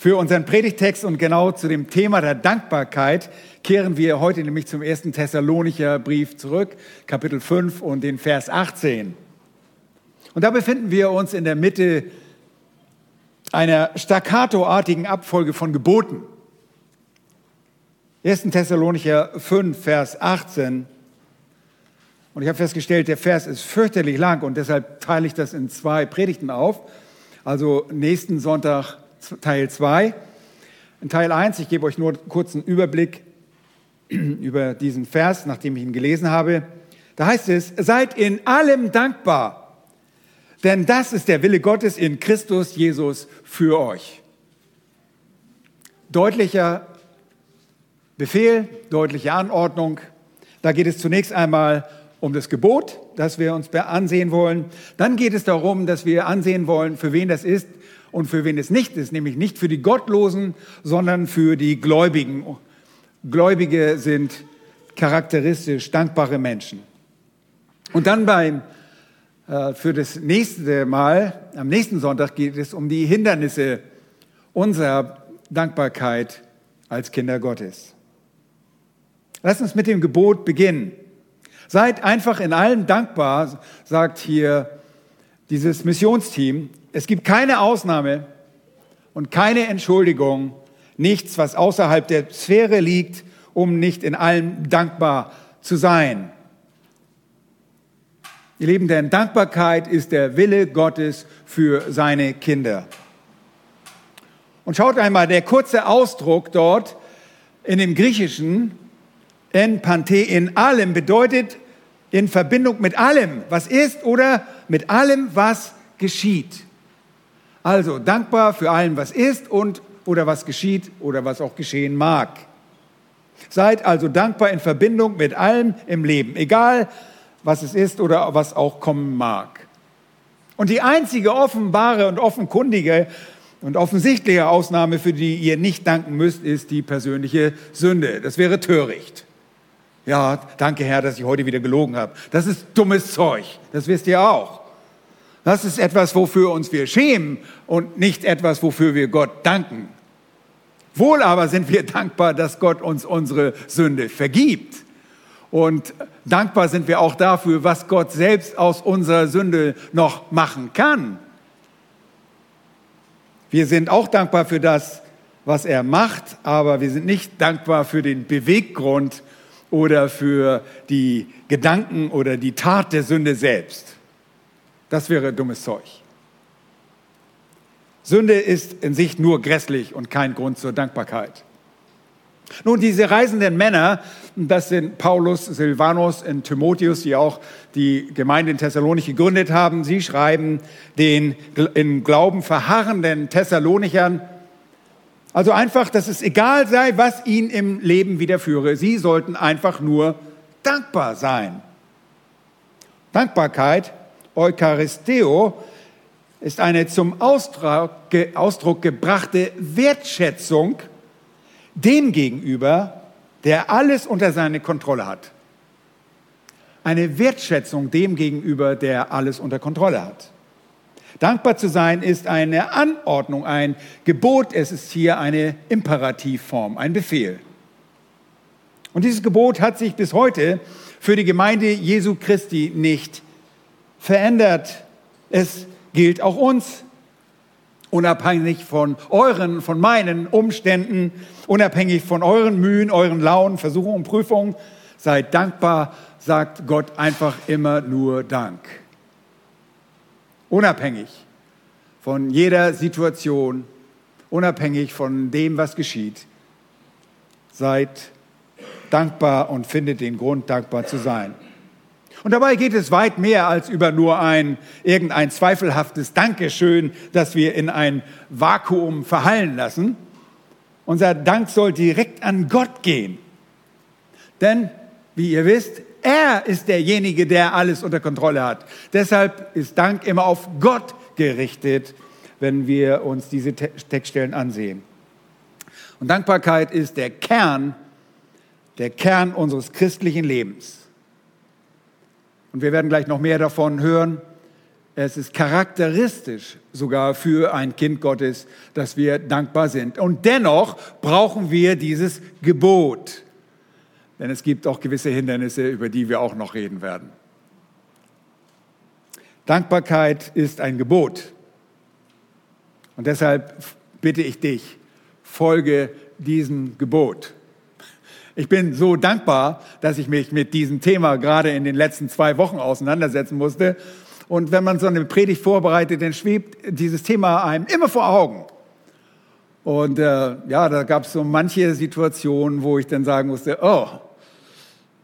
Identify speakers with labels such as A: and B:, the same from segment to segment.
A: Für unseren Predigtext und genau zu dem Thema der Dankbarkeit kehren wir heute nämlich zum ersten Thessalonicher Brief zurück, Kapitel 5 und den Vers 18. Und da befinden wir uns in der Mitte einer staccatoartigen Abfolge von Geboten. 1. Thessalonicher 5, Vers 18. Und ich habe festgestellt, der Vers ist fürchterlich lang und deshalb teile ich das in zwei Predigten auf. Also nächsten Sonntag Teil 2. In Teil 1, ich gebe euch nur einen Überblick über diesen Vers, nachdem ich ihn gelesen habe. Da heißt es, seid in allem dankbar, denn das ist der Wille Gottes in Christus Jesus für euch. Deutlicher Befehl, deutliche Anordnung. Da geht es zunächst einmal um das Gebot, das wir uns ansehen wollen. Dann geht es darum, dass wir ansehen wollen, für wen das ist, und für wen es nicht ist, nämlich nicht für die Gottlosen, sondern für die Gläubigen. Gläubige sind charakteristisch dankbare Menschen. Und dann beim, äh, für das nächste Mal, am nächsten Sonntag geht es um die Hindernisse unserer Dankbarkeit als Kinder Gottes. Lass uns mit dem Gebot beginnen. Seid einfach in allem dankbar, sagt hier dieses Missionsteam. Es gibt keine Ausnahme und keine Entschuldigung, nichts, was außerhalb der Sphäre liegt, um nicht in allem dankbar zu sein. Ihr Lieben, denn Dankbarkeit ist der Wille Gottes für seine Kinder. Und schaut einmal, der kurze Ausdruck dort in dem Griechischen, en pante, in allem, bedeutet in Verbindung mit allem, was ist oder mit allem, was geschieht. Also dankbar für allem, was ist und oder was geschieht oder was auch geschehen mag. Seid also dankbar in Verbindung mit allem im Leben, egal was es ist oder was auch kommen mag. Und die einzige offenbare und offenkundige und offensichtliche Ausnahme, für die ihr nicht danken müsst, ist die persönliche Sünde. Das wäre töricht. Ja, danke Herr, dass ich heute wieder gelogen habe. Das ist dummes Zeug. Das wisst ihr auch. Das ist etwas, wofür uns wir schämen und nicht etwas, wofür wir Gott danken. Wohl aber sind wir dankbar, dass Gott uns unsere Sünde vergibt. Und dankbar sind wir auch dafür, was Gott selbst aus unserer Sünde noch machen kann. Wir sind auch dankbar für das, was er macht, aber wir sind nicht dankbar für den Beweggrund oder für die Gedanken oder die Tat der Sünde selbst. Das wäre dummes Zeug. Sünde ist in sich nur grässlich und kein Grund zur Dankbarkeit. Nun, diese reisenden Männer, das sind Paulus, Silvanus und Timotheus, die auch die Gemeinde in Thessalonich gegründet haben. Sie schreiben den im Glauben verharrenden Thessalonichern, also einfach, dass es egal sei, was ihnen im Leben widerführe. Sie sollten einfach nur dankbar sein. Dankbarkeit Eucharisteo ist eine zum Ausdruck, Ausdruck gebrachte Wertschätzung dem gegenüber, der alles unter seine Kontrolle hat. Eine Wertschätzung dem gegenüber, der alles unter Kontrolle hat. Dankbar zu sein ist eine Anordnung, ein Gebot. Es ist hier eine Imperativform, ein Befehl. Und dieses Gebot hat sich bis heute für die Gemeinde Jesu Christi nicht verändert. Es gilt auch uns, unabhängig von euren, von meinen Umständen, unabhängig von euren Mühen, euren Launen, Versuchungen und Prüfungen. Seid dankbar, sagt Gott einfach immer nur Dank. Unabhängig von jeder Situation, unabhängig von dem, was geschieht. Seid dankbar und findet den Grund, dankbar zu sein. Und dabei geht es weit mehr als über nur ein irgendein zweifelhaftes Dankeschön, das wir in ein Vakuum verhallen lassen. Unser Dank soll direkt an Gott gehen. Denn, wie ihr wisst, er ist derjenige, der alles unter Kontrolle hat. Deshalb ist Dank immer auf Gott gerichtet, wenn wir uns diese Textstellen ansehen. Und Dankbarkeit ist der Kern, der Kern unseres christlichen Lebens und wir werden gleich noch mehr davon hören, Es ist charakteristisch sogar für ein Kind Gottes, dass wir dankbar sind. Und dennoch brauchen wir dieses Gebot. Denn es gibt auch gewisse Hindernisse, über die wir auch noch reden werden. Dankbarkeit ist ein Gebot. Und deshalb bitte ich dich, folge diesem Gebot. Ich bin so dankbar, dass ich mich mit diesem Thema gerade in den letzten zwei Wochen auseinandersetzen musste. Und wenn man so eine Predigt vorbereitet, dann schwebt dieses Thema einem immer vor Augen. Und äh, ja, da gab es so manche Situationen, wo ich dann sagen musste, oh,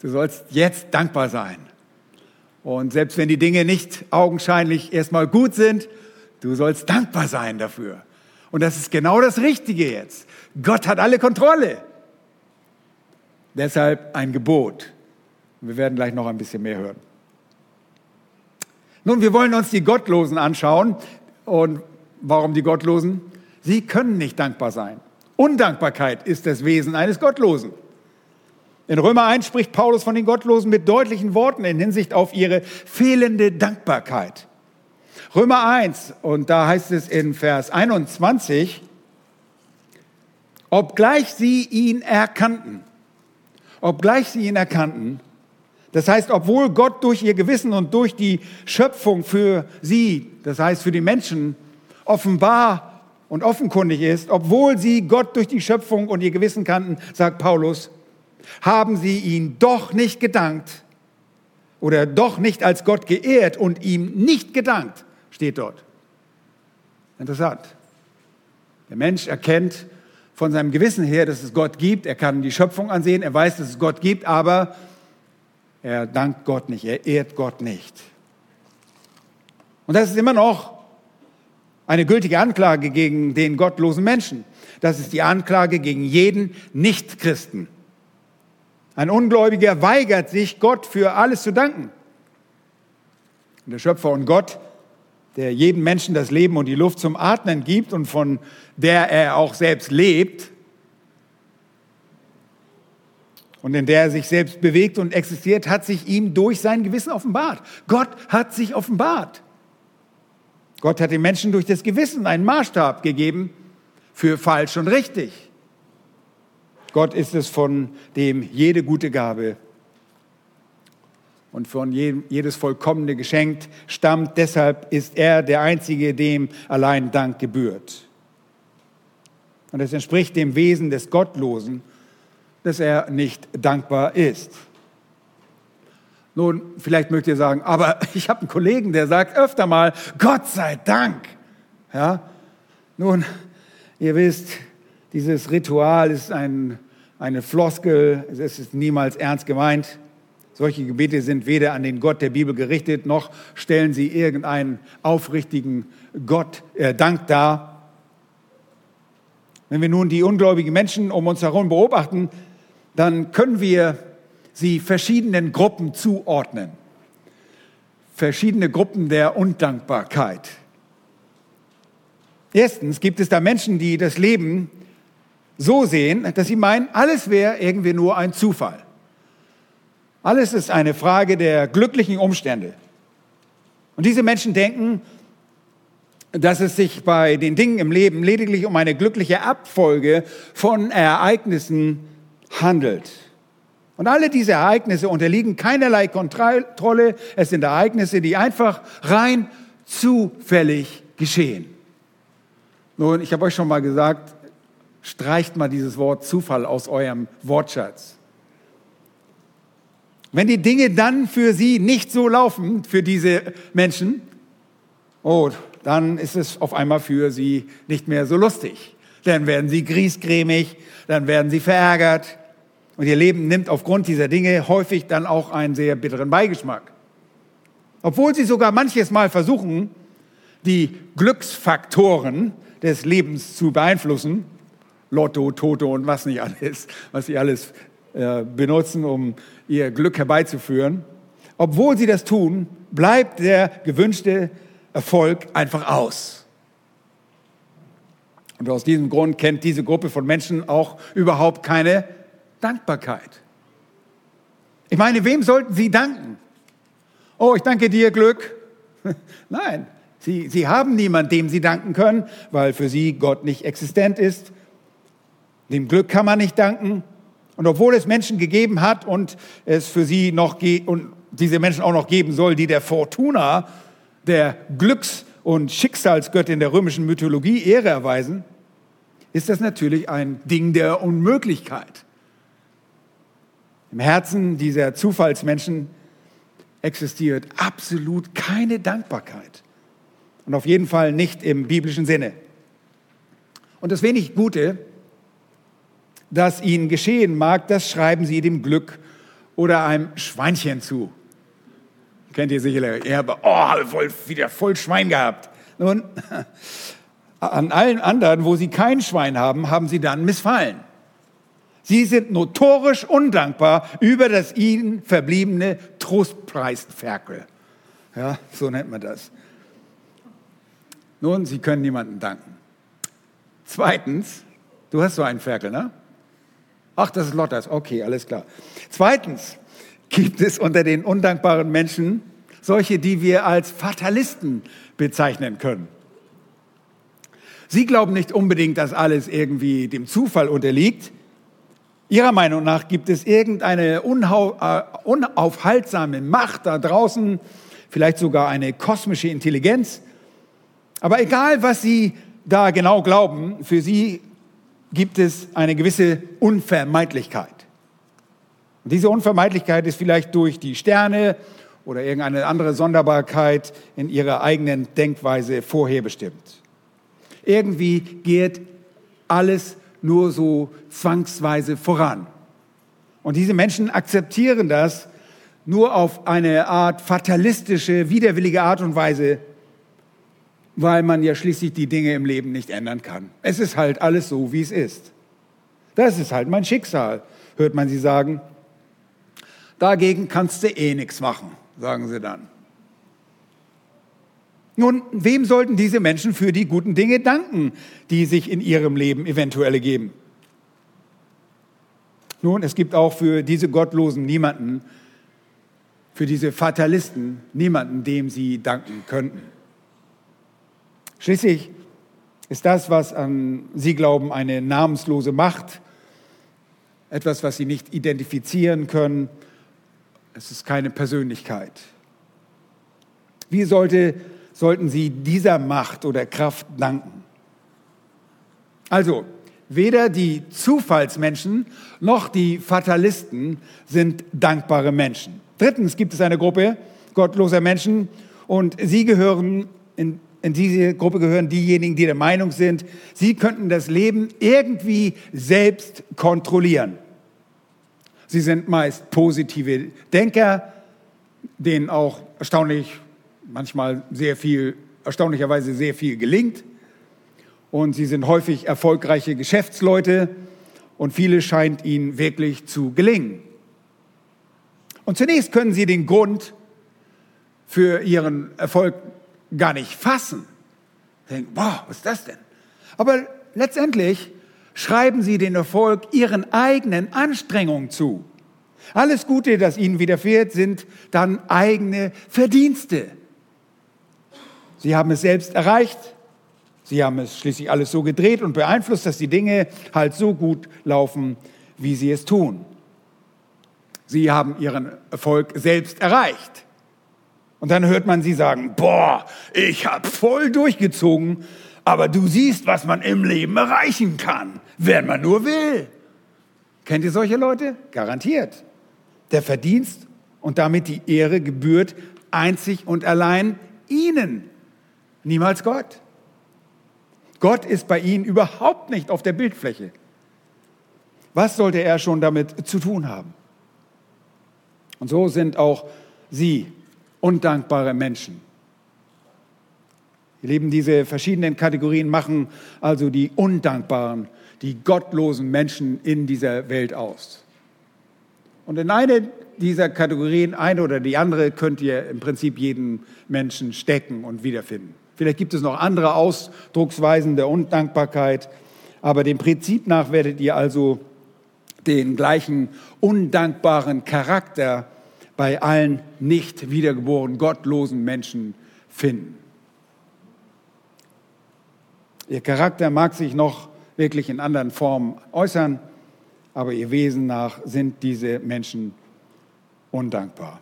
A: du sollst jetzt dankbar sein. Und selbst wenn die Dinge nicht augenscheinlich erstmal gut sind, du sollst dankbar sein dafür. Und das ist genau das Richtige jetzt. Gott hat alle Kontrolle. Deshalb ein Gebot. Wir werden gleich noch ein bisschen mehr hören. Nun, wir wollen uns die Gottlosen anschauen. Und warum die Gottlosen? Sie können nicht dankbar sein. Undankbarkeit ist das Wesen eines Gottlosen. In Römer 1 spricht Paulus von den Gottlosen mit deutlichen Worten in Hinsicht auf ihre fehlende Dankbarkeit. Römer 1, und da heißt es in Vers 21, obgleich sie ihn erkannten, obgleich sie ihn erkannten. Das heißt, obwohl Gott durch ihr Gewissen und durch die Schöpfung für sie, das heißt für die Menschen, offenbar und offenkundig ist, obwohl sie Gott durch die Schöpfung und ihr Gewissen kannten, sagt Paulus, haben sie ihn doch nicht gedankt oder doch nicht als Gott geehrt und ihm nicht gedankt, steht dort. Interessant. Der Mensch erkennt, von seinem Gewissen her, dass es Gott gibt. Er kann die Schöpfung ansehen, er weiß, dass es Gott gibt, aber er dankt Gott nicht, er ehrt Gott nicht. Und das ist immer noch eine gültige Anklage gegen den gottlosen Menschen. Das ist die Anklage gegen jeden Nichtchristen. Ein Ungläubiger weigert sich, Gott für alles zu danken. Der Schöpfer und Gott der jedem Menschen das Leben und die Luft zum Atmen gibt und von der er auch selbst lebt und in der er sich selbst bewegt und existiert, hat sich ihm durch sein Gewissen offenbart. Gott hat sich offenbart. Gott hat den Menschen durch das Gewissen einen Maßstab gegeben für falsch und richtig. Gott ist es, von dem jede gute Gabe und von jedem, jedes vollkommene Geschenk stammt. Deshalb ist er der Einzige, dem allein Dank gebührt. Und es entspricht dem Wesen des Gottlosen, dass er nicht dankbar ist. Nun, vielleicht mögt ihr sagen, aber ich habe einen Kollegen, der sagt öfter mal, Gott sei Dank. Ja? Nun, ihr wisst, dieses Ritual ist ein, eine Floskel, es ist niemals ernst gemeint. Solche Gebete sind weder an den Gott der Bibel gerichtet, noch stellen sie irgendeinen aufrichtigen Gott äh, Dank dar. Wenn wir nun die ungläubigen Menschen um uns herum beobachten, dann können wir sie verschiedenen Gruppen zuordnen. Verschiedene Gruppen der Undankbarkeit. Erstens gibt es da Menschen, die das Leben so sehen, dass sie meinen, alles wäre irgendwie nur ein Zufall. Alles ist eine Frage der glücklichen Umstände. Und diese Menschen denken, dass es sich bei den Dingen im Leben lediglich um eine glückliche Abfolge von Ereignissen handelt. Und alle diese Ereignisse unterliegen keinerlei Kontrolle. Es sind Ereignisse, die einfach rein zufällig geschehen. Nun, ich habe euch schon mal gesagt, streicht mal dieses Wort Zufall aus eurem Wortschatz. Wenn die Dinge dann für sie nicht so laufen, für diese Menschen, oh, dann ist es auf einmal für sie nicht mehr so lustig. Dann werden sie griesgrämig, dann werden sie verärgert und ihr Leben nimmt aufgrund dieser Dinge häufig dann auch einen sehr bitteren Beigeschmack. Obwohl sie sogar manches Mal versuchen, die Glücksfaktoren des Lebens zu beeinflussen, Lotto, Toto und was nicht alles, was sie alles äh, benutzen, um ihr Glück herbeizuführen. Obwohl sie das tun, bleibt der gewünschte Erfolg einfach aus. Und aus diesem Grund kennt diese Gruppe von Menschen auch überhaupt keine Dankbarkeit. Ich meine, wem sollten sie danken? Oh, ich danke dir, Glück. Nein, sie, sie haben niemanden, dem sie danken können, weil für sie Gott nicht existent ist. Dem Glück kann man nicht danken. Und obwohl es Menschen gegeben hat und es für sie noch und diese Menschen auch noch geben soll, die der Fortuna, der Glücks- und Schicksalsgöttin der römischen Mythologie Ehre erweisen, ist das natürlich ein Ding der Unmöglichkeit. Im Herzen dieser Zufallsmenschen existiert absolut keine Dankbarkeit. Und auf jeden Fall nicht im biblischen Sinne. Und das wenig Gute, das ihnen geschehen mag, das schreiben sie dem Glück oder einem Schweinchen zu. Kennt ihr sicherlich. Er habe oh, voll, wieder voll Schwein gehabt. Nun, an allen anderen, wo sie kein Schwein haben, haben sie dann missfallen. Sie sind notorisch undankbar über das ihnen verbliebene Trostpreisferkel. Ja, so nennt man das. Nun, sie können niemandem danken. Zweitens, du hast so einen Ferkel, ne? Ach, das ist Lottas. Okay, alles klar. Zweitens gibt es unter den undankbaren Menschen solche, die wir als Fatalisten bezeichnen können. Sie glauben nicht unbedingt, dass alles irgendwie dem Zufall unterliegt. Ihrer Meinung nach gibt es irgendeine äh, unaufhaltsame Macht da draußen, vielleicht sogar eine kosmische Intelligenz. Aber egal, was Sie da genau glauben, für Sie gibt es eine gewisse Unvermeidlichkeit. Und diese Unvermeidlichkeit ist vielleicht durch die Sterne oder irgendeine andere Sonderbarkeit in ihrer eigenen Denkweise vorherbestimmt. Irgendwie geht alles nur so zwangsweise voran. Und diese Menschen akzeptieren das nur auf eine Art fatalistische, widerwillige Art und Weise, weil man ja schließlich die Dinge im Leben nicht ändern kann. Es ist halt alles so, wie es ist. Das ist halt mein Schicksal, hört man sie sagen. Dagegen kannst du eh nichts machen, sagen sie dann. Nun, wem sollten diese Menschen für die guten Dinge danken, die sich in ihrem Leben eventuell ergeben? Nun, es gibt auch für diese Gottlosen niemanden, für diese Fatalisten niemanden, dem sie danken könnten. Schließlich ist das, was an sie glauben, eine namenslose Macht, etwas, was sie nicht identifizieren können. Es ist keine Persönlichkeit. Wie sollte, sollten sie dieser Macht oder Kraft danken? Also, weder die Zufallsmenschen noch die Fatalisten sind dankbare Menschen. Drittens gibt es eine Gruppe gottloser Menschen und sie gehören in in diese Gruppe gehören diejenigen, die der Meinung sind, sie könnten das Leben irgendwie selbst kontrollieren. Sie sind meist positive Denker, denen auch erstaunlich, manchmal sehr viel, erstaunlicherweise sehr viel gelingt. Und sie sind häufig erfolgreiche Geschäftsleute und viele scheint ihnen wirklich zu gelingen. Und zunächst können sie den Grund für ihren Erfolg gar nicht fassen. Denken, wow, was ist das denn? Aber letztendlich schreiben sie den Erfolg ihren eigenen Anstrengungen zu. Alles Gute, das ihnen widerfährt, sind dann eigene Verdienste. Sie haben es selbst erreicht. Sie haben es schließlich alles so gedreht und beeinflusst, dass die Dinge halt so gut laufen, wie sie es tun. Sie haben ihren Erfolg selbst erreicht. Und dann hört man sie sagen, boah, ich habe voll durchgezogen, aber du siehst, was man im Leben erreichen kann, wenn man nur will. Kennt ihr solche Leute? Garantiert. Der Verdienst und damit die Ehre gebührt einzig und allein ihnen, niemals Gott. Gott ist bei ihnen überhaupt nicht auf der Bildfläche. Was sollte er schon damit zu tun haben? Und so sind auch sie undankbare Menschen. Ihr Lieben, diese verschiedenen Kategorien machen also die undankbaren, die gottlosen Menschen in dieser Welt aus. Und in eine dieser Kategorien, eine oder die andere, könnt ihr im Prinzip jeden Menschen stecken und wiederfinden. Vielleicht gibt es noch andere Ausdrucksweisen der Undankbarkeit, aber dem Prinzip nach werdet ihr also den gleichen undankbaren Charakter bei allen nicht wiedergeborenen, gottlosen Menschen finden. Ihr Charakter mag sich noch wirklich in anderen Formen äußern, aber ihr Wesen nach sind diese Menschen undankbar.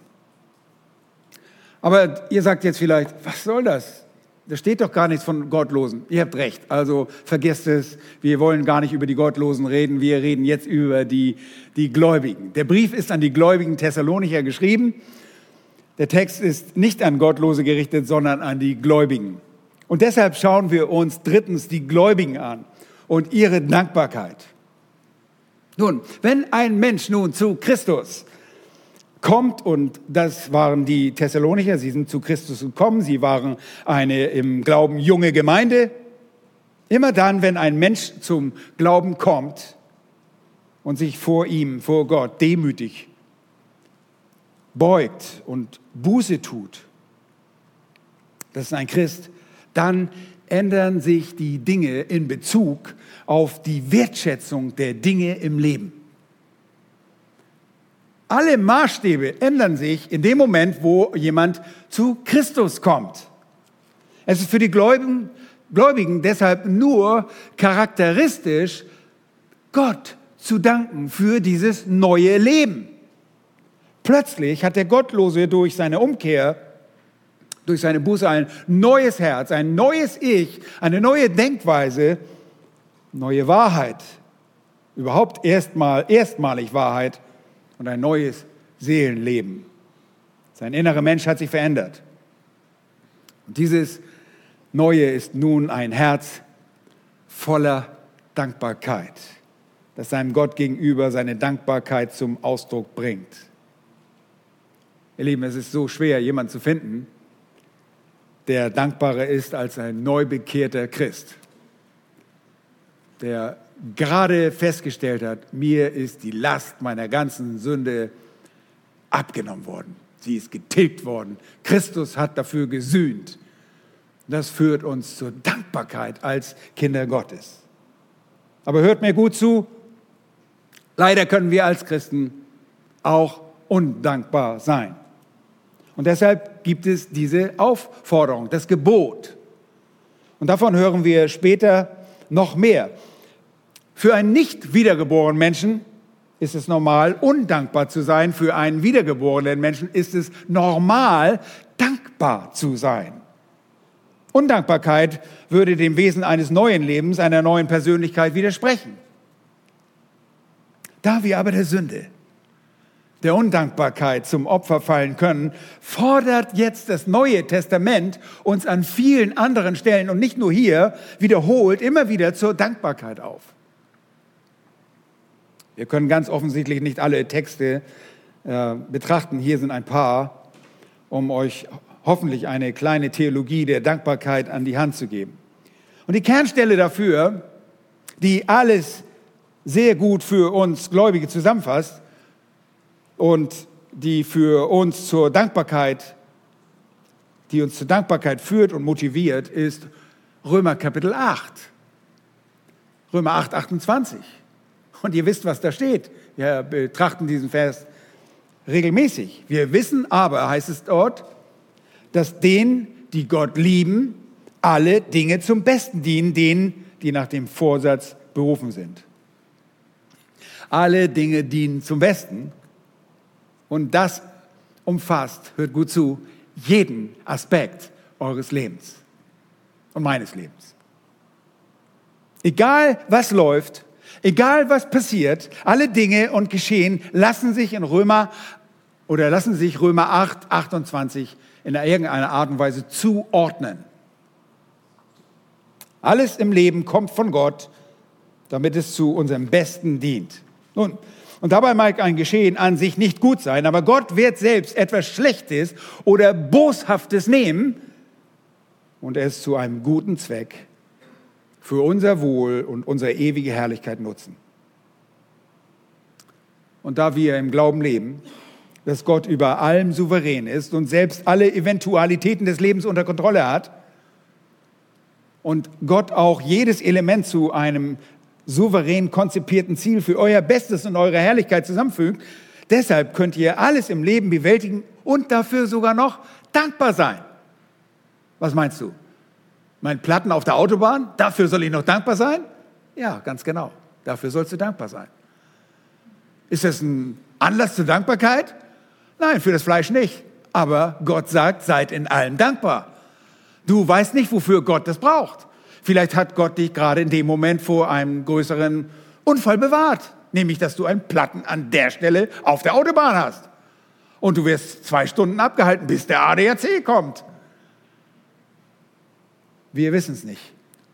A: Aber ihr sagt jetzt vielleicht, was soll das? Da steht doch gar nichts von Gottlosen. Ihr habt recht. Also vergesst es. Wir wollen gar nicht über die Gottlosen reden. Wir reden jetzt über die, die Gläubigen. Der Brief ist an die gläubigen Thessalonicher geschrieben. Der Text ist nicht an Gottlose gerichtet, sondern an die Gläubigen. Und deshalb schauen wir uns drittens die Gläubigen an und ihre Dankbarkeit. Nun, wenn ein Mensch nun zu Christus kommt, und das waren die Thessalonicher, sie sind zu Christus gekommen, sie waren eine im Glauben junge Gemeinde. Immer dann, wenn ein Mensch zum Glauben kommt und sich vor ihm, vor Gott demütig beugt und Buße tut, das ist ein Christ, dann ändern sich die Dinge in Bezug auf die Wertschätzung der Dinge im Leben. Alle Maßstäbe ändern sich in dem Moment, wo jemand zu Christus kommt. Es ist für die Gläubigen, Gläubigen deshalb nur charakteristisch, Gott zu danken für dieses neue Leben. Plötzlich hat der Gottlose durch seine Umkehr durch seine Buße ein neues Herz, ein neues Ich, eine neue Denkweise, neue Wahrheit, überhaupt erstmal, erstmalig Wahrheit und ein neues Seelenleben. Sein innerer Mensch hat sich verändert. Und dieses Neue ist nun ein Herz voller Dankbarkeit, das seinem Gott gegenüber seine Dankbarkeit zum Ausdruck bringt. Ihr Lieben, es ist so schwer, jemanden zu finden, der dankbarer ist als ein neubekehrter Christ, der gerade festgestellt hat, mir ist die Last meiner ganzen Sünde abgenommen worden. Sie ist getilgt worden. Christus hat dafür gesühnt. Das führt uns zur Dankbarkeit als Kinder Gottes. Aber hört mir gut zu, leider können wir als Christen auch undankbar sein. Und deshalb gibt es diese Aufforderung, das Gebot. Und davon hören wir später noch mehr. Für einen nicht wiedergeborenen Menschen ist es normal, undankbar zu sein. Für einen wiedergeborenen Menschen ist es normal, dankbar zu sein. Undankbarkeit würde dem Wesen eines neuen Lebens, einer neuen Persönlichkeit widersprechen. Da wir aber der Sünde der Undankbarkeit zum Opfer fallen können, fordert jetzt das Neue Testament uns an vielen anderen Stellen und nicht nur hier wiederholt immer wieder zur Dankbarkeit auf. Wir können ganz offensichtlich nicht alle Texte äh, betrachten. Hier sind ein paar, um euch hoffentlich eine kleine Theologie der Dankbarkeit an die Hand zu geben. Und die Kernstelle dafür, die alles sehr gut für uns Gläubige zusammenfasst, und die für uns zur Dankbarkeit, die uns zur Dankbarkeit führt und motiviert, ist Römer Kapitel 8. Römer 8, 28. Und ihr wisst, was da steht. Wir betrachten diesen Vers regelmäßig. Wir wissen aber, heißt es dort, dass denen, die Gott lieben, alle Dinge zum Besten dienen, denen, die nach dem Vorsatz berufen sind. Alle Dinge dienen zum Besten. Und das umfasst, hört gut zu, jeden Aspekt eures Lebens und meines Lebens. Egal was läuft, egal was passiert, alle Dinge und Geschehen lassen sich in Römer oder lassen sich Römer 8, 28 in irgendeiner Art und Weise zuordnen. Alles im Leben kommt von Gott, damit es zu unserem Besten dient. Nun, und dabei mag ein Geschehen an sich nicht gut sein, aber Gott wird selbst etwas Schlechtes oder Boshaftes nehmen und es zu einem guten Zweck für unser Wohl und unsere ewige Herrlichkeit nutzen. Und da wir im Glauben leben, dass Gott über allem souverän ist und selbst alle Eventualitäten des Lebens unter Kontrolle hat und Gott auch jedes Element zu einem souverän konzipierten Ziel für euer Bestes und eure Herrlichkeit zusammenfügt. Deshalb könnt ihr alles im Leben bewältigen und dafür sogar noch dankbar sein. Was meinst du? Mein Platten auf der Autobahn? Dafür soll ich noch dankbar sein? Ja, ganz genau. Dafür sollst du dankbar sein. Ist das ein Anlass zur Dankbarkeit? Nein, für das Fleisch nicht. Aber Gott sagt, seid in allem dankbar. Du weißt nicht, wofür Gott das braucht. Vielleicht hat Gott dich gerade in dem Moment vor einem größeren Unfall bewahrt. Nämlich, dass du einen Platten an der Stelle auf der Autobahn hast. Und du wirst zwei Stunden abgehalten, bis der ADAC kommt. Wir wissen es nicht.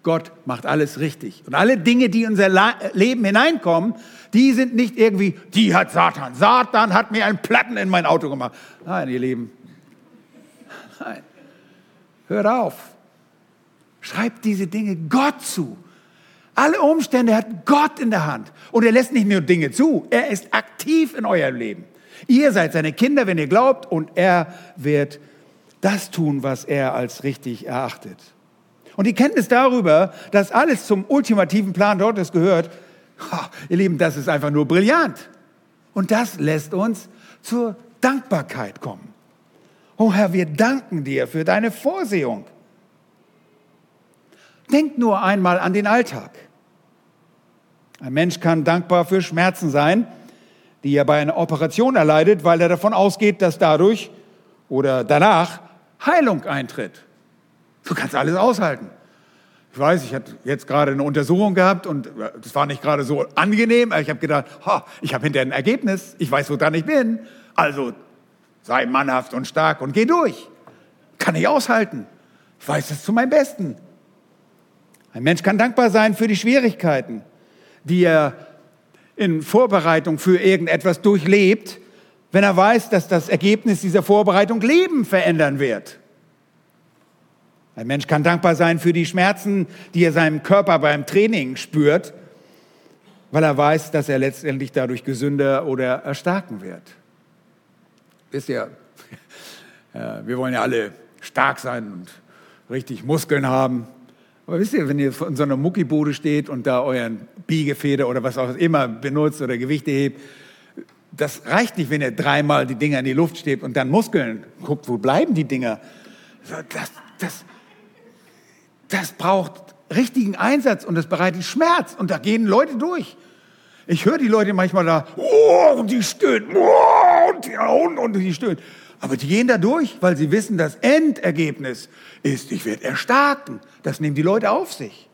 A: Gott macht alles richtig. Und alle Dinge, die in unser Leben hineinkommen, die sind nicht irgendwie, die hat Satan. Satan hat mir einen Platten in mein Auto gemacht. Nein, ihr Lieben. Nein. Hört auf. Schreibt diese Dinge Gott zu. Alle Umstände hat Gott in der Hand. Und er lässt nicht nur Dinge zu, er ist aktiv in eurem Leben. Ihr seid seine Kinder, wenn ihr glaubt, und er wird das tun, was er als richtig erachtet. Und die Kenntnis darüber, dass alles zum ultimativen Plan Gottes gehört, ihr Lieben, das ist einfach nur brillant. Und das lässt uns zur Dankbarkeit kommen. Oh Herr, wir danken dir für deine Vorsehung. Denk nur einmal an den Alltag. Ein Mensch kann dankbar für Schmerzen sein, die er bei einer Operation erleidet, weil er davon ausgeht, dass dadurch oder danach Heilung eintritt. Du kannst alles aushalten. Ich weiß, ich hatte jetzt gerade eine Untersuchung gehabt und äh, das war nicht gerade so angenehm. Aber ich habe gedacht, ha, ich habe hinterher ein Ergebnis. Ich weiß, woran ich bin. Also sei mannhaft und stark und geh durch. Kann ich aushalten. Ich weiß es zu meinem Besten. Ein Mensch kann dankbar sein für die Schwierigkeiten, die er in Vorbereitung für irgendetwas durchlebt, wenn er weiß, dass das Ergebnis dieser Vorbereitung Leben verändern wird. Ein Mensch kann dankbar sein für die Schmerzen, die er seinem Körper beim Training spürt, weil er weiß, dass er letztendlich dadurch gesünder oder erstarken wird. Wisst ihr, wir wollen ja alle stark sein und richtig Muskeln haben. Aber wisst ihr, wenn ihr in so einer Muckibude steht und da euren Biegefeder oder was auch immer benutzt oder Gewichte hebt, das reicht nicht, wenn ihr dreimal die Dinger in die Luft steht und dann Muskeln guckt, wo bleiben die Dinger? Das, das, das braucht richtigen Einsatz und das bereitet Schmerz und da gehen Leute durch. Ich höre die Leute manchmal da, oh, und die stöhnen, oh, und, ja, und, und die stöhnen. Aber die gehen da durch, weil sie wissen, das Endergebnis ist, ich werde erstarken. Das nehmen die Leute auf sich.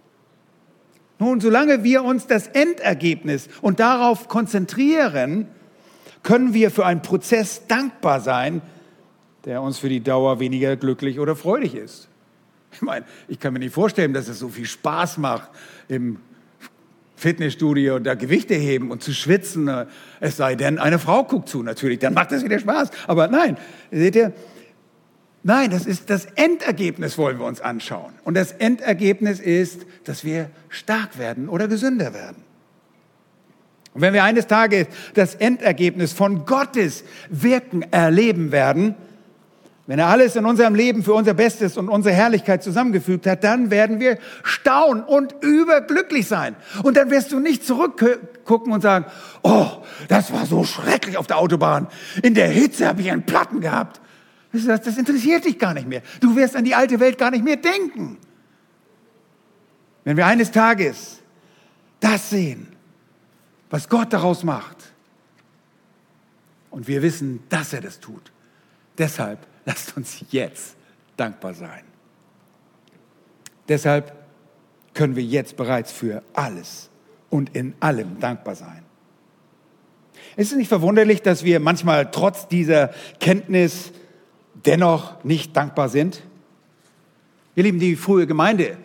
A: Nun, solange wir uns das Endergebnis und darauf konzentrieren, können wir für einen Prozess dankbar sein, der uns für die Dauer weniger glücklich oder freudig ist. Ich meine, ich kann mir nicht vorstellen, dass es so viel Spaß macht, im Fitnessstudio da Gewichte heben und zu schwitzen. Es sei denn, eine Frau guckt zu, natürlich, dann macht das wieder Spaß. Aber nein, seht ihr, nein, das ist das Endergebnis, wollen wir uns anschauen. Und das Endergebnis ist, dass wir stark werden oder gesünder werden. Und wenn wir eines Tages das Endergebnis von Gottes Wirken erleben werden, wenn er alles in unserem Leben für unser Bestes und unsere Herrlichkeit zusammengefügt hat, dann werden wir staunen und überglücklich sein. Und dann wirst du nicht zurückgucken und sagen, oh, das war so schrecklich auf der Autobahn. In der Hitze habe ich einen Platten gehabt. Das interessiert dich gar nicht mehr. Du wirst an die alte Welt gar nicht mehr denken. Wenn wir eines Tages das sehen, was Gott daraus macht, und wir wissen, dass er das tut, deshalb Lasst uns jetzt dankbar sein. Deshalb können wir jetzt bereits für alles und in allem dankbar sein. Es ist nicht verwunderlich, dass wir manchmal trotz dieser Kenntnis dennoch nicht dankbar sind. Ihr Lieben, die frühe Gemeinde,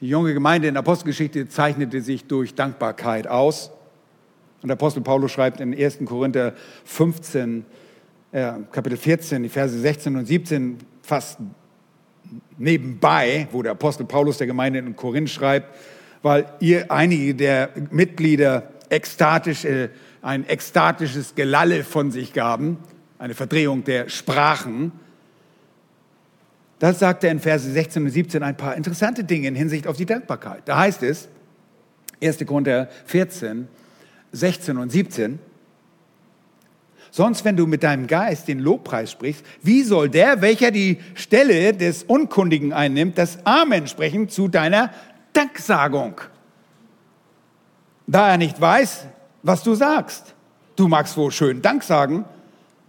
A: die junge Gemeinde in der Apostelgeschichte zeichnete sich durch Dankbarkeit aus. Und der Apostel Paulus schreibt in 1. Korinther 15, äh, Kapitel 14, die Verse 16 und 17 fast nebenbei, wo der Apostel Paulus der Gemeinde in Korinth schreibt, weil ihr einige der Mitglieder ekstatisch, äh, ein ekstatisches Gelalle von sich gaben, eine Verdrehung der Sprachen. Das sagt er in Verse 16 und 17 ein paar interessante Dinge in Hinsicht auf die Dankbarkeit. Da heißt es, 1. Korinther 14, 16 und 17, Sonst, wenn du mit deinem Geist den Lobpreis sprichst, wie soll der, welcher die Stelle des Unkundigen einnimmt, das Amen sprechen zu deiner Danksagung? Da er nicht weiß, was du sagst. Du magst wohl schön Dank sagen,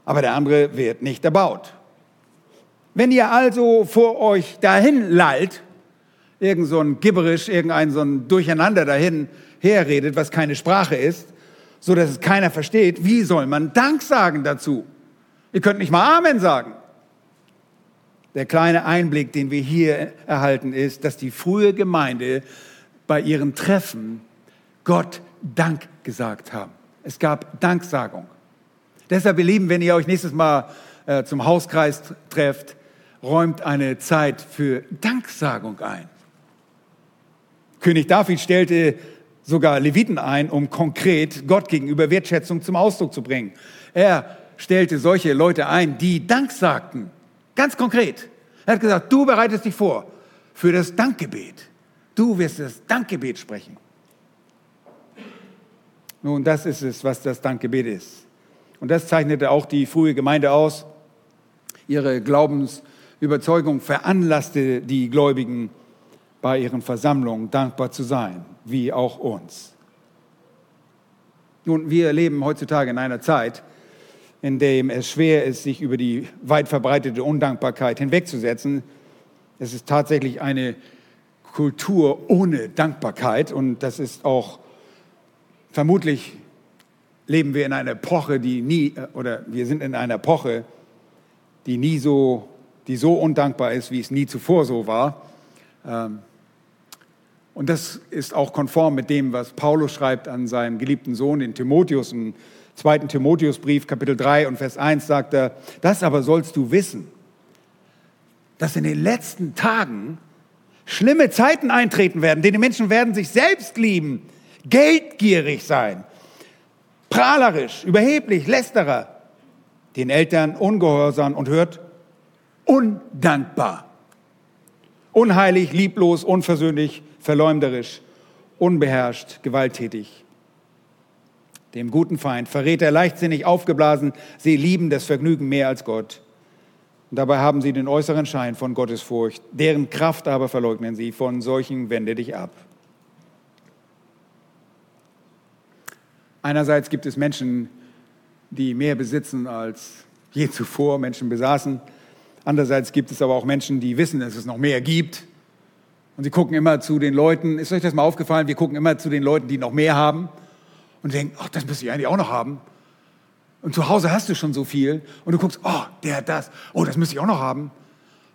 A: aber der andere wird nicht erbaut. Wenn ihr also vor euch dahin lallt, irgend so ein Gibberisch, irgendein so ein Durcheinander dahin herredet, was keine Sprache ist, so dass es keiner versteht, wie soll man Dank sagen dazu? Ihr könnt nicht mal Amen sagen. Der kleine Einblick, den wir hier erhalten, ist, dass die frühe Gemeinde bei ihren Treffen Gott Dank gesagt haben. Es gab Danksagung. Deshalb, ihr Lieben, wenn ihr euch nächstes Mal äh, zum Hauskreis trefft, räumt eine Zeit für Danksagung ein. König David stellte sogar Leviten ein, um konkret Gott gegenüber Wertschätzung zum Ausdruck zu bringen. Er stellte solche Leute ein, die Dank sagten. Ganz konkret. Er hat gesagt, du bereitest dich vor für das Dankgebet. Du wirst das Dankgebet sprechen. Nun, das ist es, was das Dankgebet ist. Und das zeichnete auch die frühe Gemeinde aus. Ihre Glaubensüberzeugung veranlasste die Gläubigen bei ihren Versammlungen dankbar zu sein, wie auch uns. Nun, wir leben heutzutage in einer Zeit, in der es schwer ist, sich über die weit verbreitete Undankbarkeit hinwegzusetzen. Es ist tatsächlich eine Kultur ohne Dankbarkeit und das ist auch vermutlich leben wir in einer Epoche, die nie oder wir sind in einer Epoche, die nie so, die so undankbar ist, wie es nie zuvor so war. Ähm, und das ist auch konform mit dem, was Paulus schreibt an seinem geliebten Sohn, den Timotheus, im zweiten Timotheusbrief, Kapitel 3 und Vers 1 sagt er, das aber sollst du wissen, dass in den letzten Tagen schlimme Zeiten eintreten werden, denn die Menschen werden sich selbst lieben, geldgierig sein, prahlerisch, überheblich, lästerer, den Eltern ungehorsam und hört undankbar, unheilig, lieblos, unversöhnlich, verleumderisch, unbeherrscht, gewalttätig. Dem guten Feind verrät er leichtsinnig aufgeblasen, sie lieben das Vergnügen mehr als Gott. Und dabei haben sie den äußeren Schein von Gottesfurcht, deren Kraft aber verleugnen sie. Von solchen wende dich ab. Einerseits gibt es Menschen, die mehr besitzen als je zuvor Menschen besaßen. Andererseits gibt es aber auch Menschen, die wissen, dass es noch mehr gibt und sie gucken immer zu den Leuten, ist euch das mal aufgefallen, wir gucken immer zu den Leuten, die noch mehr haben und denken, ach, das müsste ich eigentlich auch noch haben. Und zu Hause hast du schon so viel und du guckst, oh, der hat das, oh, das müsste ich auch noch haben.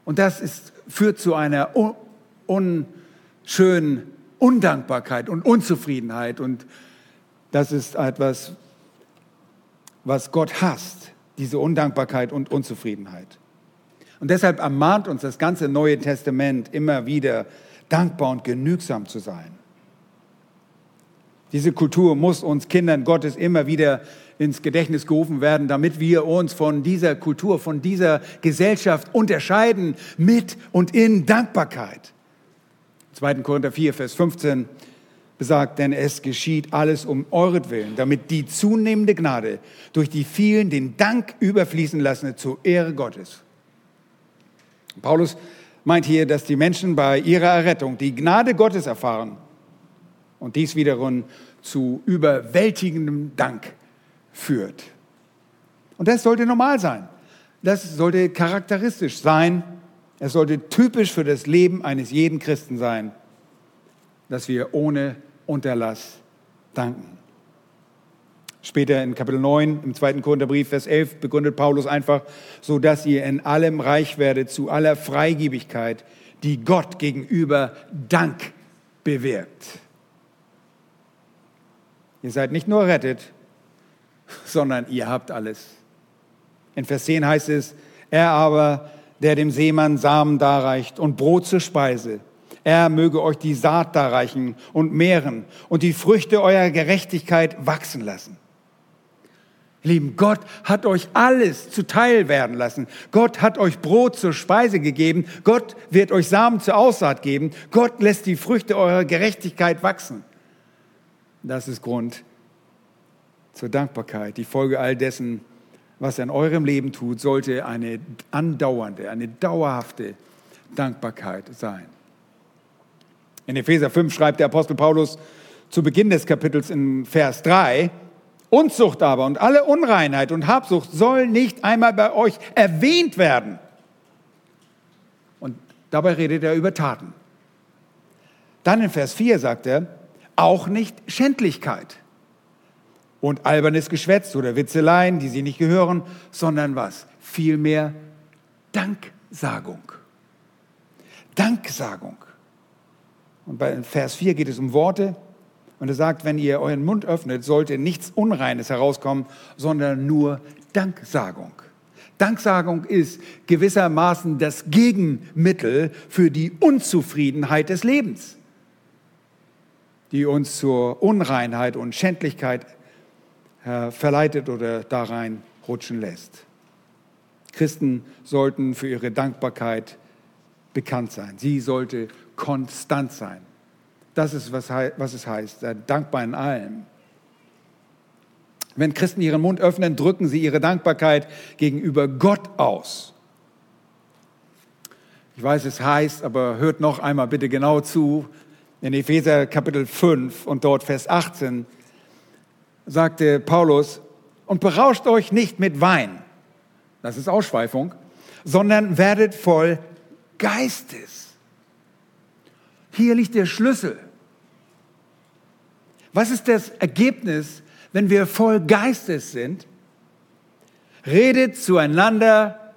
A: Und das ist, führt zu einer unschönen Undankbarkeit und Unzufriedenheit. Und das ist etwas, was Gott hasst, diese Undankbarkeit und Unzufriedenheit. Und deshalb ermahnt uns das ganze Neue Testament immer wieder, dankbar und genügsam zu sein. Diese Kultur muss uns Kindern Gottes immer wieder ins Gedächtnis gerufen werden, damit wir uns von dieser Kultur, von dieser Gesellschaft unterscheiden mit und in Dankbarkeit. 2. Korinther 4, Vers 15 besagt, denn es geschieht alles um euretwillen, damit die zunehmende Gnade durch die vielen den Dank überfließen lasse zur Ehre Gottes. Paulus meint hier, dass die Menschen bei ihrer Errettung die Gnade Gottes erfahren und dies wiederum zu überwältigendem Dank führt. Und das sollte normal sein. Das sollte charakteristisch sein. Es sollte typisch für das Leben eines jeden Christen sein, dass wir ohne Unterlass danken. Später in Kapitel 9 im zweiten Korintherbrief, Vers 11, begründet Paulus einfach, so dass ihr in allem reich werdet zu aller Freigebigkeit, die Gott gegenüber Dank bewirkt. Ihr seid nicht nur rettet, sondern ihr habt alles. In Vers 10 heißt es, er aber, der dem Seemann Samen darreicht und Brot zur Speise, er möge euch die Saat darreichen und mehren und die Früchte eurer Gerechtigkeit wachsen lassen Lieben, Gott hat euch alles zuteil werden lassen. Gott hat euch Brot zur Speise gegeben. Gott wird euch Samen zur Aussaat geben. Gott lässt die Früchte eurer Gerechtigkeit wachsen. Das ist Grund zur Dankbarkeit. Die Folge all dessen was er in eurem Leben tut, sollte eine andauernde, eine dauerhafte Dankbarkeit sein. In Epheser 5 schreibt der Apostel Paulus zu Beginn des Kapitels in Vers 3, Unzucht aber und alle Unreinheit und Habsucht soll nicht einmal bei euch erwähnt werden. Und dabei redet er über Taten. Dann in Vers 4 sagt er, auch nicht Schändlichkeit und albernes Geschwätz oder Witzeleien, die sie nicht gehören, sondern was? Vielmehr Danksagung. Danksagung. Und bei Vers 4 geht es um Worte. Und er sagt, wenn ihr euren Mund öffnet, sollte nichts Unreines herauskommen, sondern nur Danksagung. Danksagung ist gewissermaßen das Gegenmittel für die Unzufriedenheit des Lebens, die uns zur Unreinheit und Schändlichkeit äh, verleitet oder da rein rutschen lässt. Christen sollten für ihre Dankbarkeit bekannt sein. Sie sollte konstant sein. Das ist, was, was es heißt, dankbar in allem. Wenn Christen ihren Mund öffnen, drücken sie ihre Dankbarkeit gegenüber Gott aus. Ich weiß, es heißt, aber hört noch einmal bitte genau zu. In Epheser Kapitel 5 und dort Vers 18 sagte Paulus, und berauscht euch nicht mit Wein, das ist Ausschweifung, sondern werdet voll Geistes. Hier liegt der Schlüssel. Was ist das Ergebnis, wenn wir voll Geistes sind? Redet zueinander,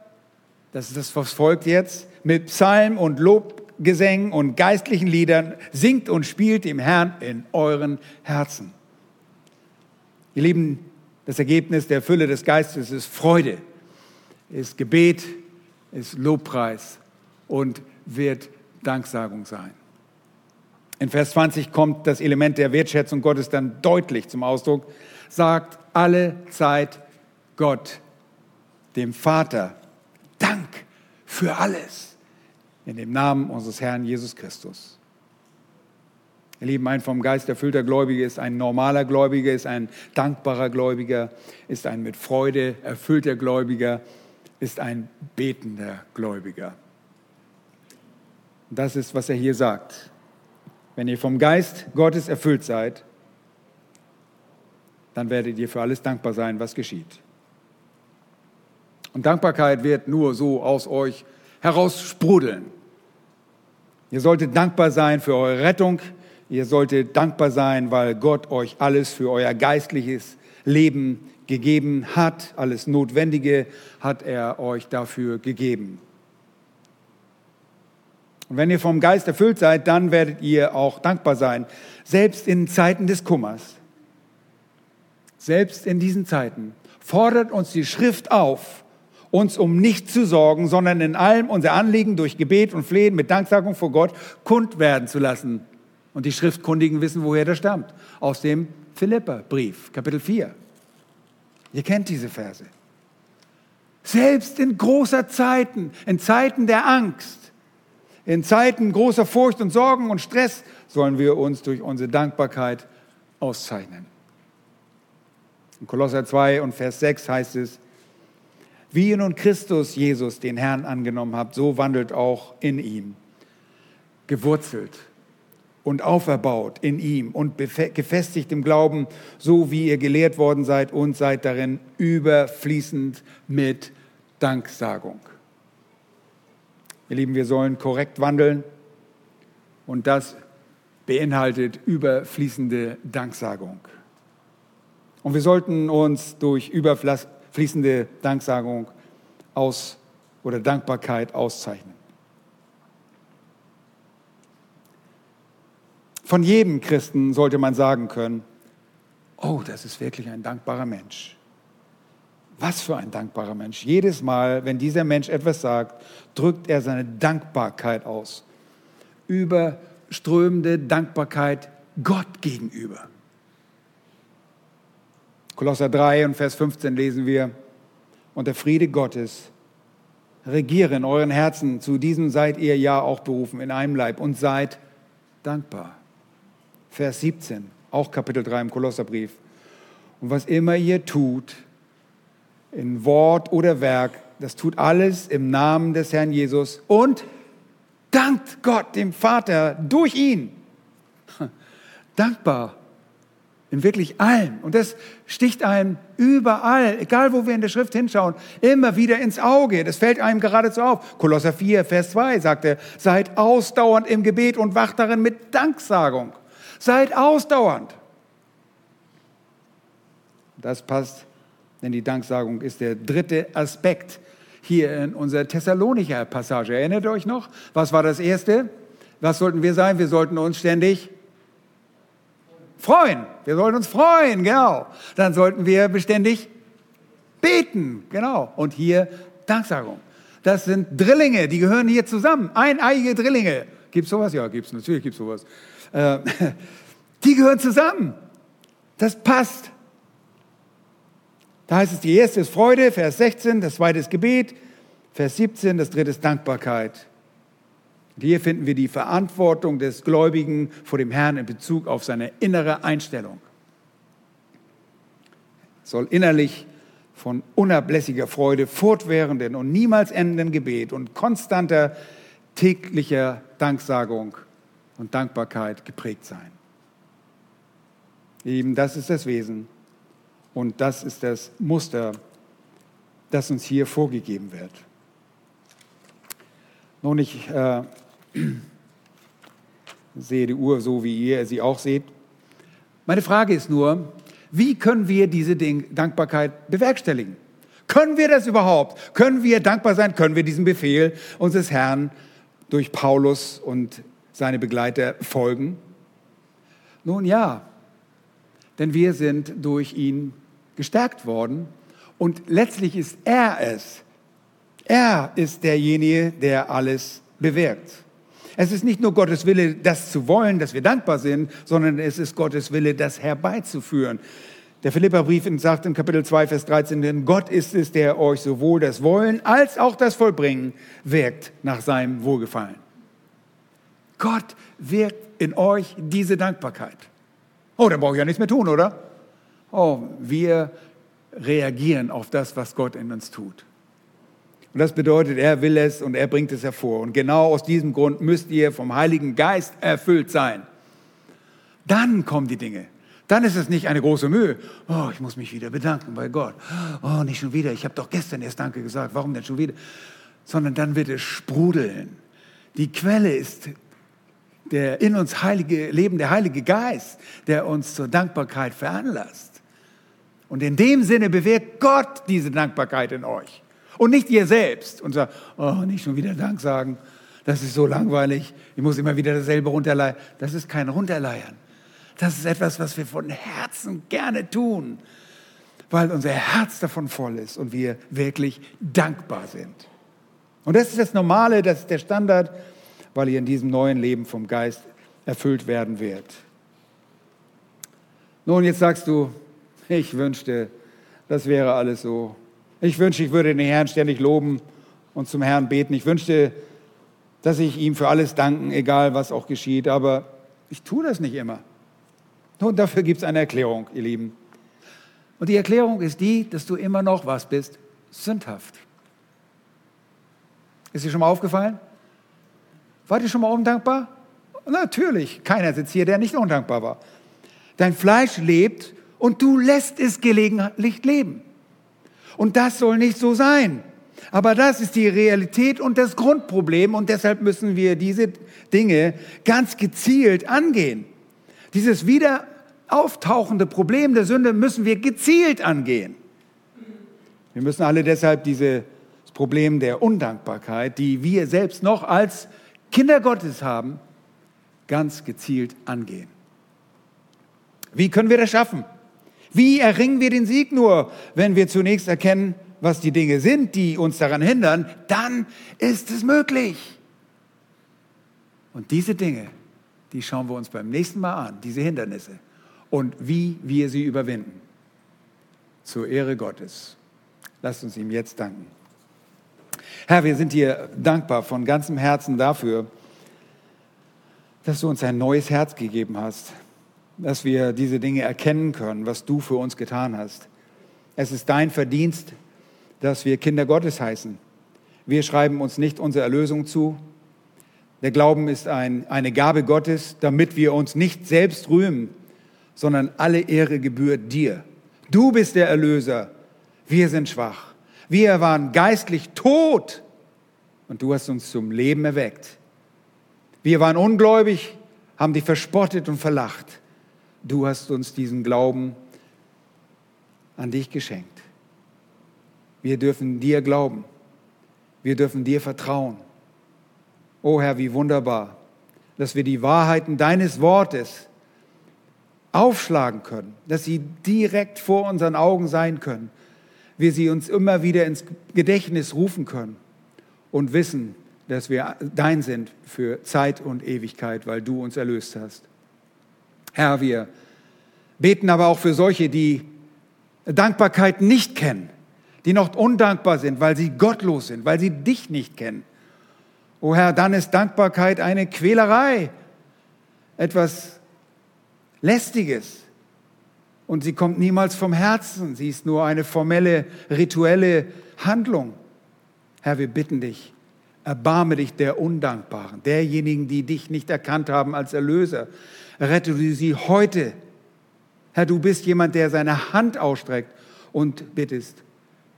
A: das ist das, was folgt jetzt, mit Psalm und Lobgesängen und geistlichen Liedern, singt und spielt dem Herrn in euren Herzen. Ihr Lieben, das Ergebnis der Fülle des Geistes ist Freude, ist Gebet, ist Lobpreis und wird Danksagung sein. In Vers 20 kommt das Element der Wertschätzung Gottes dann deutlich zum Ausdruck, sagt alle Zeit Gott, dem Vater, Dank für alles in dem Namen unseres Herrn Jesus Christus. Ihr Lieben, ein vom Geist erfüllter Gläubiger ist ein normaler Gläubiger, ist ein dankbarer Gläubiger, ist ein mit Freude erfüllter Gläubiger, ist ein betender Gläubiger. Das ist, was er hier sagt. Wenn ihr vom Geist Gottes erfüllt seid, dann werdet ihr für alles dankbar sein, was geschieht. Und Dankbarkeit wird nur so aus euch heraus sprudeln. Ihr solltet dankbar sein für eure Rettung, Ihr solltet dankbar sein, weil Gott euch alles für euer geistliches Leben gegeben hat. Alles Notwendige hat er euch dafür gegeben. Und wenn ihr vom Geist erfüllt seid, dann werdet ihr auch dankbar sein, selbst in Zeiten des Kummers. Selbst in diesen Zeiten fordert uns die Schrift auf, uns um nichts zu sorgen, sondern in allem unser Anliegen durch Gebet und Flehen mit Danksagung vor Gott kund werden zu lassen. Und die Schriftkundigen wissen, woher der stammt. Aus dem Philipperbrief, Kapitel 4. Ihr kennt diese Verse. Selbst in großer Zeiten, in Zeiten der Angst, in Zeiten großer Furcht und Sorgen und Stress sollen wir uns durch unsere Dankbarkeit auszeichnen. In Kolosser 2 und Vers 6 heißt es, wie ihr nun Christus Jesus, den Herrn, angenommen habt, so wandelt auch in ihm, gewurzelt und auferbaut in ihm und gefestigt im Glauben, so wie ihr gelehrt worden seid und seid darin überfließend mit Danksagung. Ihr Lieben, wir sollen korrekt wandeln und das beinhaltet überfließende Danksagung. Und wir sollten uns durch überfließende Danksagung aus oder Dankbarkeit auszeichnen. Von jedem Christen sollte man sagen können, oh, das ist wirklich ein dankbarer Mensch. Was für ein dankbarer Mensch. Jedes Mal, wenn dieser Mensch etwas sagt, drückt er seine Dankbarkeit aus. Überströmende Dankbarkeit Gott gegenüber. Kolosser 3 und Vers 15 lesen wir, und der Friede Gottes regiere in euren Herzen, zu diesem seid ihr ja auch berufen, in einem Leib, und seid dankbar. Vers 17, auch Kapitel 3 im Kolosserbrief. Und was immer ihr tut, in Wort oder Werk, das tut alles im Namen des Herrn Jesus und dankt Gott, dem Vater, durch ihn. Dankbar in wirklich allem. Und das sticht einem überall, egal wo wir in der Schrift hinschauen, immer wieder ins Auge. Das fällt einem geradezu auf. Kolosser 4, Vers 2 sagt er, seid ausdauernd im Gebet und wacht darin mit Danksagung. Seid ausdauernd. Das passt, denn die Danksagung ist der dritte Aspekt hier in unserer Thessalonicher Passage. Erinnert ihr euch noch? Was war das erste? Was sollten wir sein? Wir sollten uns ständig freuen. Wir sollten uns freuen, genau. Dann sollten wir beständig beten, genau. Und hier Danksagung. Das sind Drillinge, die gehören hier zusammen. Eineiige Drillinge. Gibt es sowas? Ja, gibt es, natürlich gibt es sowas. Äh, die gehören zusammen. Das passt. Da heißt es, die erste ist Freude, Vers 16, das zweite ist Gebet, Vers 17, das dritte ist Dankbarkeit. Und hier finden wir die Verantwortung des Gläubigen vor dem Herrn in Bezug auf seine innere Einstellung. Es soll innerlich von unablässiger Freude, fortwährenden und niemals endenden Gebet und konstanter täglicher Danksagung und Dankbarkeit geprägt sein. Eben das ist das Wesen und das ist das Muster, das uns hier vorgegeben wird. Nun, ich äh, sehe die Uhr so, wie ihr sie auch seht. Meine Frage ist nur, wie können wir diese Dankbarkeit bewerkstelligen? Können wir das überhaupt? Können wir dankbar sein? Können wir diesem Befehl unseres Herrn durch Paulus und seine Begleiter folgen? Nun ja, denn wir sind durch ihn gestärkt worden und letztlich ist er es. Er ist derjenige, der alles bewirkt. Es ist nicht nur Gottes Wille, das zu wollen, dass wir dankbar sind, sondern es ist Gottes Wille, das herbeizuführen. Der Philipperbrief sagt in Kapitel 2, Vers 13, denn Gott ist es, der euch sowohl das Wollen als auch das Vollbringen wirkt nach seinem Wohlgefallen. Gott wirkt in euch diese Dankbarkeit. Oh, dann brauche ich ja nichts mehr tun, oder? Oh, wir reagieren auf das, was Gott in uns tut. Und das bedeutet, er will es und er bringt es hervor. Und genau aus diesem Grund müsst ihr vom Heiligen Geist erfüllt sein. Dann kommen die Dinge. Dann ist es nicht eine große Mühe. Oh, ich muss mich wieder bedanken bei Gott. Oh, nicht schon wieder. Ich habe doch gestern erst Danke gesagt. Warum denn schon wieder? Sondern dann wird es sprudeln. Die Quelle ist der in uns heilige, lebende Heilige Geist, der uns zur Dankbarkeit veranlasst. Und in dem Sinne bewirkt Gott diese Dankbarkeit in euch. Und nicht ihr selbst und sagt, oh, nicht schon wieder Dank sagen. Das ist so langweilig. Ich muss immer wieder dasselbe runterleiern. Das ist kein Runterleiern. Das ist etwas, was wir von Herzen gerne tun, weil unser Herz davon voll ist und wir wirklich dankbar sind. Und das ist das Normale, das ist der Standard, weil ihr in diesem neuen Leben vom Geist erfüllt werden wird. Nun, jetzt sagst du, ich wünschte, das wäre alles so. Ich wünschte, ich würde den Herrn ständig loben und zum Herrn beten. Ich wünschte, dass ich ihm für alles danken, egal was auch geschieht. Aber ich tue das nicht immer. Nun, dafür gibt es eine Erklärung, ihr Lieben. Und die Erklärung ist die, dass du immer noch was bist, sündhaft. Ist dir schon mal aufgefallen? Wart ihr schon mal undankbar? Natürlich, keiner sitzt hier, der nicht undankbar war. Dein Fleisch lebt und du lässt es gelegentlich leben. Und das soll nicht so sein. Aber das ist die Realität und das Grundproblem und deshalb müssen wir diese Dinge ganz gezielt angehen. Dieses wieder auftauchende Problem der Sünde müssen wir gezielt angehen. Wir müssen alle deshalb dieses Problem der Undankbarkeit, die wir selbst noch als Kinder Gottes haben, ganz gezielt angehen. Wie können wir das schaffen? Wie erringen wir den Sieg nur, wenn wir zunächst erkennen, was die Dinge sind, die uns daran hindern? Dann ist es möglich. Und diese Dinge, die schauen wir uns beim nächsten Mal an, diese Hindernisse und wie wir sie überwinden. Zur Ehre Gottes. Lasst uns ihm jetzt danken. Herr, wir sind dir dankbar von ganzem Herzen dafür, dass du uns ein neues Herz gegeben hast dass wir diese Dinge erkennen können, was du für uns getan hast. Es ist dein Verdienst, dass wir Kinder Gottes heißen. Wir schreiben uns nicht unsere Erlösung zu. Der Glauben ist ein, eine Gabe Gottes, damit wir uns nicht selbst rühmen, sondern alle Ehre gebührt dir. Du bist der Erlöser. Wir sind schwach. Wir waren geistlich tot und du hast uns zum Leben erweckt. Wir waren ungläubig, haben dich verspottet und verlacht. Du hast uns diesen Glauben an dich geschenkt. Wir dürfen dir glauben. Wir dürfen dir vertrauen. Oh Herr, wie wunderbar, dass wir die Wahrheiten deines Wortes aufschlagen können, dass sie direkt vor unseren Augen sein können, wir sie uns immer wieder ins Gedächtnis rufen können und wissen, dass wir dein sind für Zeit und Ewigkeit, weil du uns erlöst hast. Herr, wir beten aber auch für solche, die Dankbarkeit nicht kennen, die noch undankbar sind, weil sie gottlos sind, weil sie dich nicht kennen. O Herr, dann ist Dankbarkeit eine Quälerei, etwas Lästiges. Und sie kommt niemals vom Herzen, sie ist nur eine formelle, rituelle Handlung. Herr, wir bitten dich, erbarme dich der Undankbaren, derjenigen, die dich nicht erkannt haben als Erlöser. Rette sie heute. Herr, du bist jemand, der seine Hand ausstreckt und bittest,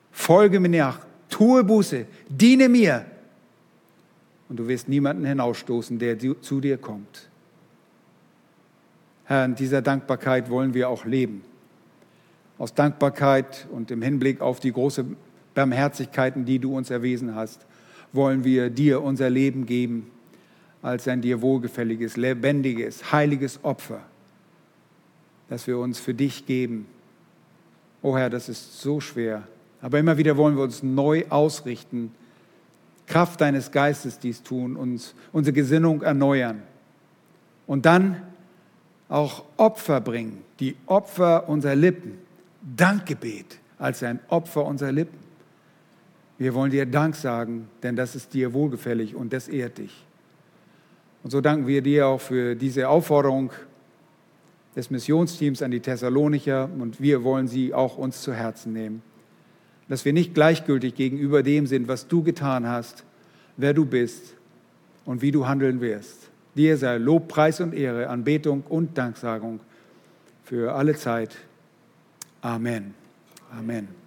A: folge mir nach, tue Buße, diene mir. Und du wirst niemanden hinausstoßen, der zu dir kommt. Herr, in dieser Dankbarkeit wollen wir auch leben. Aus Dankbarkeit und im Hinblick auf die große Barmherzigkeiten, die du uns erwiesen hast, wollen wir dir unser Leben geben als ein dir wohlgefälliges, lebendiges, heiliges Opfer, das wir uns für dich geben. Oh Herr, das ist so schwer. Aber immer wieder wollen wir uns neu ausrichten, Kraft deines Geistes dies tun, uns unsere Gesinnung erneuern und dann auch Opfer bringen, die Opfer unserer Lippen, Dankgebet als ein Opfer unserer Lippen. Wir wollen dir Dank sagen, denn das ist dir wohlgefällig und das ehrt dich. Und so danken wir dir auch für diese Aufforderung des Missionsteams an die Thessalonicher und wir wollen sie auch uns zu Herzen nehmen. Dass wir nicht gleichgültig gegenüber dem sind, was du getan hast, wer du bist und wie du handeln wirst. Dir sei Lob, Preis und Ehre, Anbetung und Danksagung für alle Zeit. Amen. Amen.